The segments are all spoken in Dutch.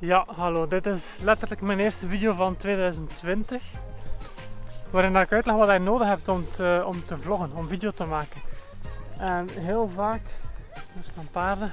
Ja, hallo. Dit is letterlijk mijn eerste video van 2020. Waarin ik uitleg wat je nodig hebt om te, om te vloggen, om video te maken. En heel vaak, er staan paarden.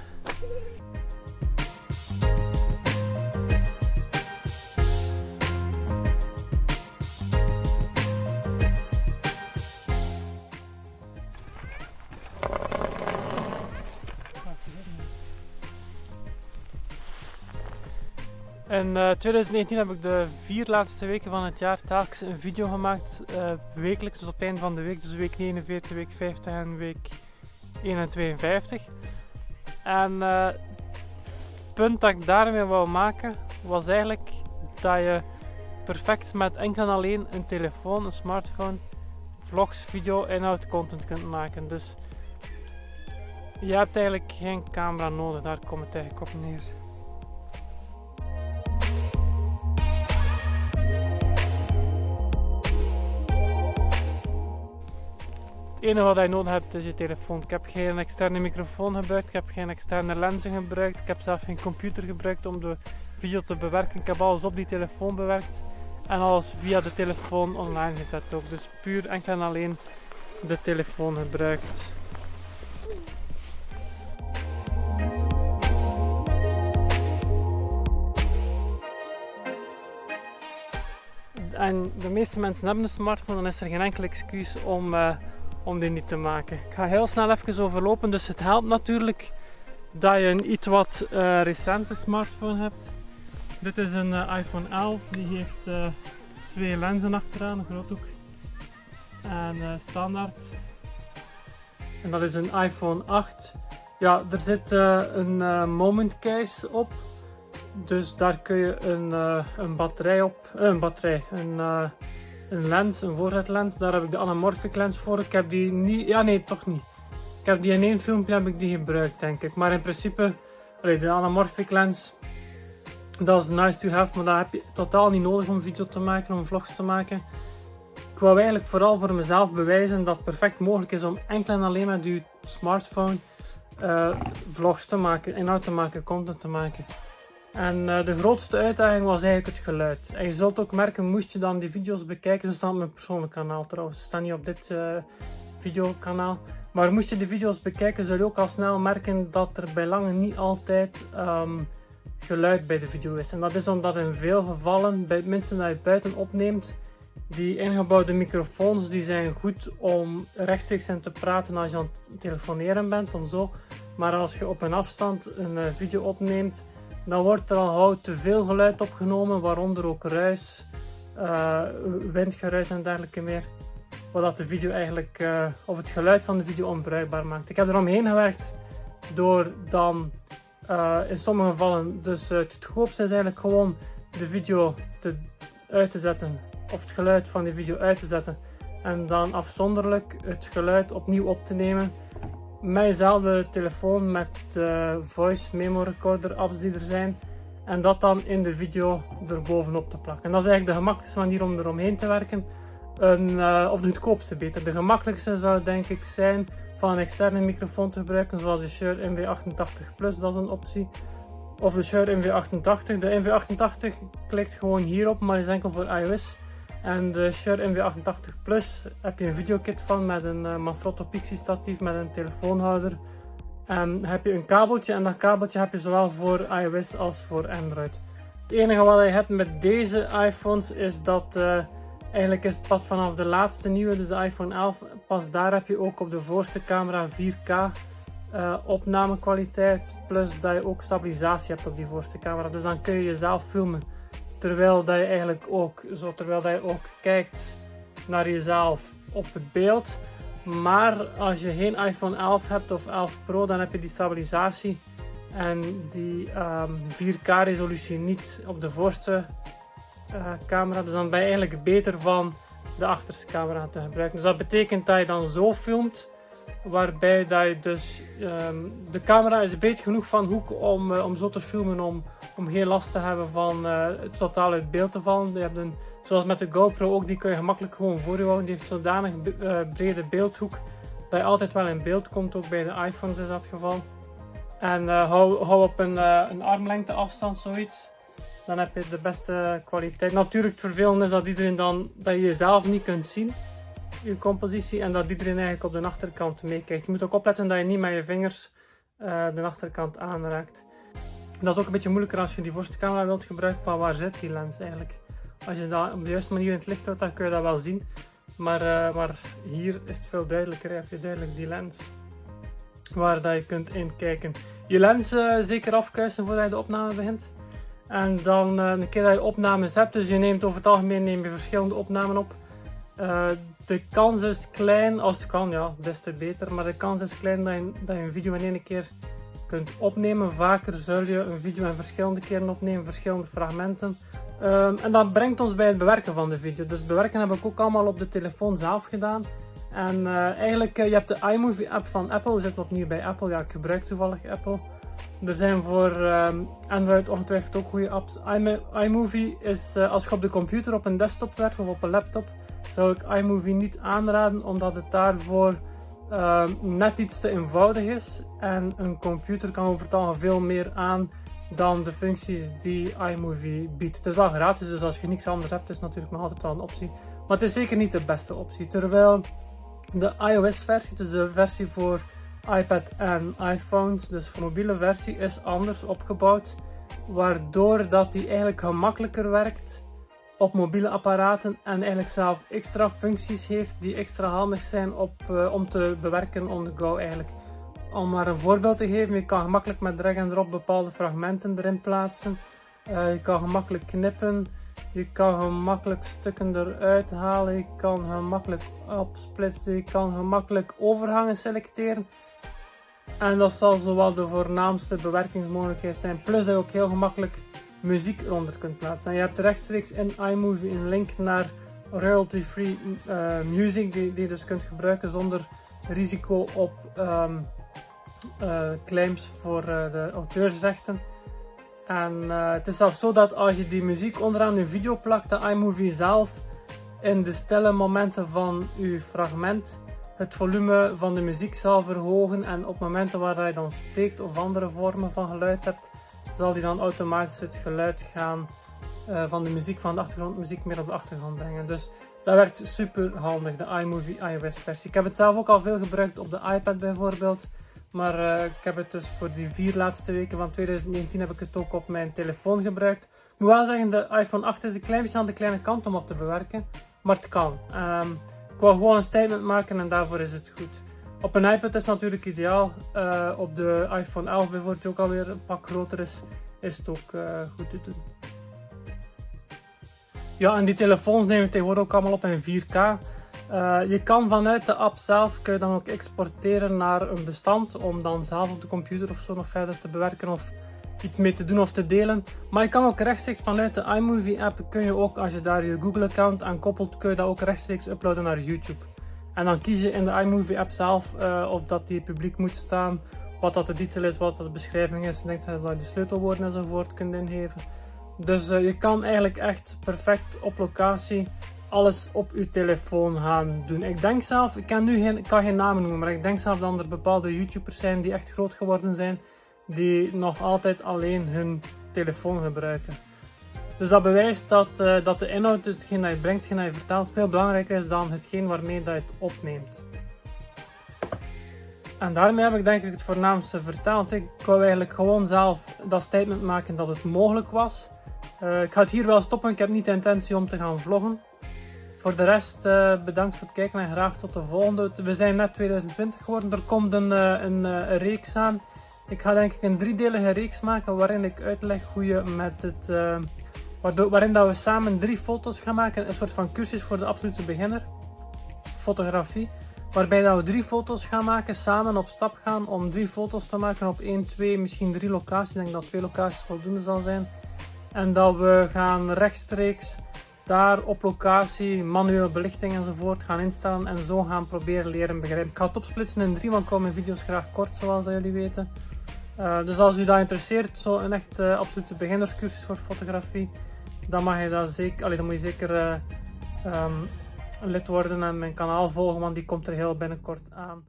In uh, 2019 heb ik de vier laatste weken van het jaar telkens een video gemaakt. Uh, wekelijks, dus op het einde van de week. Dus week 49, week 50 en week 1 en 52. En uh, het punt dat ik daarmee wou maken was eigenlijk dat je perfect met enkel en alleen een telefoon, een smartphone, vlogs, video, inhoud, content kunt maken. Dus je hebt eigenlijk geen camera nodig, daar komt het eigenlijk op neer. Enige wat je nodig hebt is je telefoon. Ik heb geen externe microfoon gebruikt, ik heb geen externe lenzen gebruikt, ik heb zelf geen computer gebruikt om de video te bewerken. Ik heb alles op die telefoon bewerkt en alles via de telefoon online gezet ook. Dus puur enkel en alleen de telefoon gebruikt. En de meeste mensen hebben een smartphone, dan is er geen enkel excuus om uh, om die niet te maken. Ik ga heel snel even overlopen, dus het helpt natuurlijk dat je een iets wat uh, recente smartphone hebt. Dit is een uh, iPhone 11, die heeft uh, twee lenzen achteraan, een groothoek en standaard. En dat is een iPhone 8. Ja, er zit een moment case op, dus daar kun je een, een batterij op, een batterij, een een lens, een voorzetlens. Daar heb ik de anamorphic lens voor. Ik heb die niet, ja nee, toch niet. Ik heb die in één filmpje heb ik die gebruikt, denk ik. Maar in principe, de anamorphic lens, dat is nice to have, maar dat heb je totaal niet nodig om video te maken, om vlogs te maken. Ik wou eigenlijk vooral voor mezelf bewijzen dat het perfect mogelijk is om enkel en alleen met je smartphone uh, vlogs te maken, inhoud te maken, content te maken. En uh, de grootste uitdaging was eigenlijk het geluid. En je zult ook merken, moest je dan die video's bekijken, ze staan op mijn persoonlijk kanaal trouwens, ze staan niet op dit uh, videokanaal. Maar moest je de video's bekijken, zul je ook al snel merken dat er bij lange niet altijd um, geluid bij de video is. En dat is omdat in veel gevallen, bij mensen dat je buiten opneemt, die ingebouwde microfoons die zijn goed om rechtstreeks in te praten als je aan het telefoneren bent, om zo. Maar als je op een afstand een uh, video opneemt, dan wordt er al gauw te veel geluid opgenomen, waaronder ook ruis, uh, windgeruis en dergelijke meer. Wat de video eigenlijk, uh, of het geluid van de video onbruikbaar maakt. Ik heb er omheen gewerkt door dan uh, in sommige gevallen, dus het goedkoopste is eigenlijk gewoon de video te, uit te zetten, of het geluid van de video uit te zetten. En dan afzonderlijk het geluid opnieuw op te nemen mijnzelfde telefoon met de voice memo recorder apps die er zijn. En dat dan in de video erbovenop te plakken. En dat is eigenlijk de gemakkelijkste manier om eromheen te werken. Een, uh, of de goedkoopste beter. De gemakkelijkste zou denk ik zijn van een externe microfoon te gebruiken. Zoals de Shure NV88 Plus, dat is een optie. Of de Shure NV88. De NV88 klikt gewoon hierop, maar is enkel voor iOS. En de Shure NV88 Plus heb je een videokit van met een uh, Manfrotto Pixie statief met een telefoonhouder. En heb je een kabeltje en dat kabeltje heb je zowel voor iOS als voor Android. Het enige wat je hebt met deze iPhones is dat uh, eigenlijk is het pas vanaf de laatste nieuwe, dus de iPhone 11, pas daar heb je ook op de voorste camera 4K uh, eh, opnamekwaliteit. Plus dat je ook stabilisatie hebt op die voorste camera. Dus dan kun je jezelf filmen. Terwijl dat je eigenlijk ook, zo, terwijl dat je ook kijkt naar jezelf op het beeld. Maar als je geen iPhone 11 hebt of 11 Pro, dan heb je die stabilisatie en die um, ehm, 4K resolutie niet op de voorste uh, camera. Dus dan ben je eigenlijk beter van de achterste camera te gebruiken. Dus dat betekent dat je dan zo filmt Waarbij dat je dus, um, de camera is breed genoeg van hoek om, uh, om zo te filmen om, om geen last te hebben van uh, het totaal uit beeld te vallen. Je hebt een, zoals met de GoPro ook, die kun je gemakkelijk gewoon voor je houden. Die heeft zodanig uh, brede beeldhoek dat je altijd wel in beeld komt. Ook bij de iPhones is dat geval. En hou, hou op een, een armlengte afstand zoiets. dan heb je de beste kwaliteit. Natuurlijk, het vervelend is dat iedereen dan, dat je jezelf niet kunt zien, je compositie, en dat iedereen eigenlijk op de achterkant meekijkt. Je moet ook opletten dat je niet met je vingers uh, de achterkant aanraakt. dat is ook een beetje moeilijker als je die voorste camera wilt gebruiken, van waar zit die lens eigenlijk. Als je dat op de juiste manier in het licht houdt, dan kun je dat wel zien. Maar, uh, maar hier is het veel duidelijker, heb je duidelijk die lens waar dat je kunt inkijken. Je lens uh, zeker afkuisen voordat je de opname begint. En dan een keer dat je opnames hebt, dus je neemt over het algemeen verschillende opnamen op. Uh, de kans is klein, als het kan, ja, des te beter. Maar de kans is klein dat je, een video in één keer kunt opnemen. Vaker zul je een video in verschillende keren opnemen, verschillende fragmenten. Um, en dat brengt ons bij het bewerken van de video. Dus bewerken heb ik ook allemaal op de telefoon zelf gedaan. En uh, eigenlijk, uh, je hebt de iMovie app van Apple. We zitten opnieuw bij Apple. Ja, ik gebruik toevallig Apple. Er zijn voor um, Android ongetwijfeld ook goede apps. iMovie is, als je op de computer op een desktop werkt of op een laptop, zou ik iMovie niet aanraden, omdat het daarvoor uh, net iets te eenvoudig is. En een computer kan over het algemeen veel meer aan dan de functies die iMovie biedt. Het is wel gratis, dus als je niks anders hebt, is het natuurlijk nog altijd wel een optie. Maar het is zeker niet de beste optie. Terwijl de iOS-versie, dus de versie voor iPad en iPhones, dus voor mobiele versie, is anders opgebouwd. Waardoor dat die eigenlijk gemakkelijker werkt op mobiele apparaten en eigenlijk zelf extra functies heeft die extra handig zijn op, uh, om te bewerken on the go eigenlijk. Om maar een voorbeeld te geven, je kan gemakkelijk met drag en drop bepaalde fragmenten erin plaatsen. Uh, je kan gemakkelijk knippen, je kan gemakkelijk stukken eruit halen, je kan gemakkelijk opsplitsen, je kan gemakkelijk overgangen selecteren. En dat zal zowel de voornaamste bewerkingsmogelijkheid zijn, plus dat je ook heel gemakkelijk muziek eronder kunt plaatsen. En je hebt rechtstreeks in iMovie een link naar royalty-free uh, music die, je dus kunt gebruiken zonder risico op um, uh, claims voor uh, de auteursrechten. En het is zelfs zo dat als je die muziek onderaan je video plakt, de iMovie zelf in de stille momenten van je fragment het volume van de muziek zal verhogen en op momenten waar je dan spreekt of andere vormen van geluid hebt, zal die dan automatisch het geluid gaan uh, van de muziek van de achtergrondmuziek meer op de achtergrond brengen. Dus dat werkt super handig, de iMovie iOS versie. Ik heb het zelf ook al veel gebruikt op de iPad bijvoorbeeld. Maar uh, ik heb het dus voor die vier laatste weken van 2019 heb ik het ook op mijn telefoon gebruikt. Ik moet wel zeggen, de iPhone 8 is een klein beetje aan de kleine kant om op te bewerken. Maar het kan. Um, ik wil gewoon een statement maken en daarvoor is het goed. Op een iPad is het natuurlijk ideaal. Uh, op de iPhone 11 bijvoorbeeld, die ook alweer een pak groter is, is het ook uh, goed te doen. Ja, en die telefoons nemen tegenwoordig ook allemaal op in 4K. Uh, eh, je kan vanuit de app zelf kun je dan ook exporteren naar een bestand om dan zelf op de computer of zo nog verder te bewerken of iets mee te doen of te delen. Maar je kan ook rechtstreeks vanuit de iMovie app, kun je ook als je daar je Google account aan koppelt, kun je dat ook rechtstreeks uploaden naar YouTube. En dan kies je in de iMovie app zelf uh, of dat die publiek moet staan, wat dat de titel is, wat dat de beschrijving is. En denk dat je de sleutelwoorden enzovoort kunt ingeven. Dus uh, je kan eigenlijk echt perfect op locatie alles op je telefoon gaan doen. Ik denk zelf, ik kan nu geen, kan geen namen noemen, maar ik denk zelf dat er bepaalde YouTubers zijn die echt groot geworden zijn die nog altijd alleen hun telefoon gebruiken. Dus dat bewijst dat, uh, dat de inhoud, hetgeen dat je brengt, hetgeen dat je vertelt, veel belangrijker is dan hetgeen waarmee dat je het opneemt. En daarmee heb ik denk ik het voornaamste verteld. Ik wou eigenlijk gewoon zelf dat statement maken dat het mogelijk was. Uh, ik ga het hier wel stoppen, ik heb niet de intentie om te gaan vloggen. Voor de rest uh, bedankt voor het kijken en graag tot de volgende. We zijn net 2020 geworden, er komt een, een, een reeks aan. Ik ga denk ik een driedelige reeks maken waarin ik uitleg hoe je met het... Waarin dat we samen drie foto's gaan maken. Een soort van cursus voor de absolute beginner. Fotografie. Waarbij dat we drie foto's gaan maken, samen op stap gaan om drie foto's te maken op 1, 2, misschien drie locaties. Ik denk dat twee locaties voldoende zal zijn. En dat we gaan rechtstreeks daar op locatie manuele belichting enzovoort gaan instellen en zo gaan proberen leren begrijpen. Ik ga het opsplitsen in drie, want ik mijn video's graag kort zoals jullie weten. Uh, dus als u dat interesseert, zo een echt uh, absolute beginnerscursus voor fotografie, dan mag je dat zeker, allee, dan moet je zeker uh, um, lid worden en mijn kanaal volgen, want die komt er heel binnenkort aan.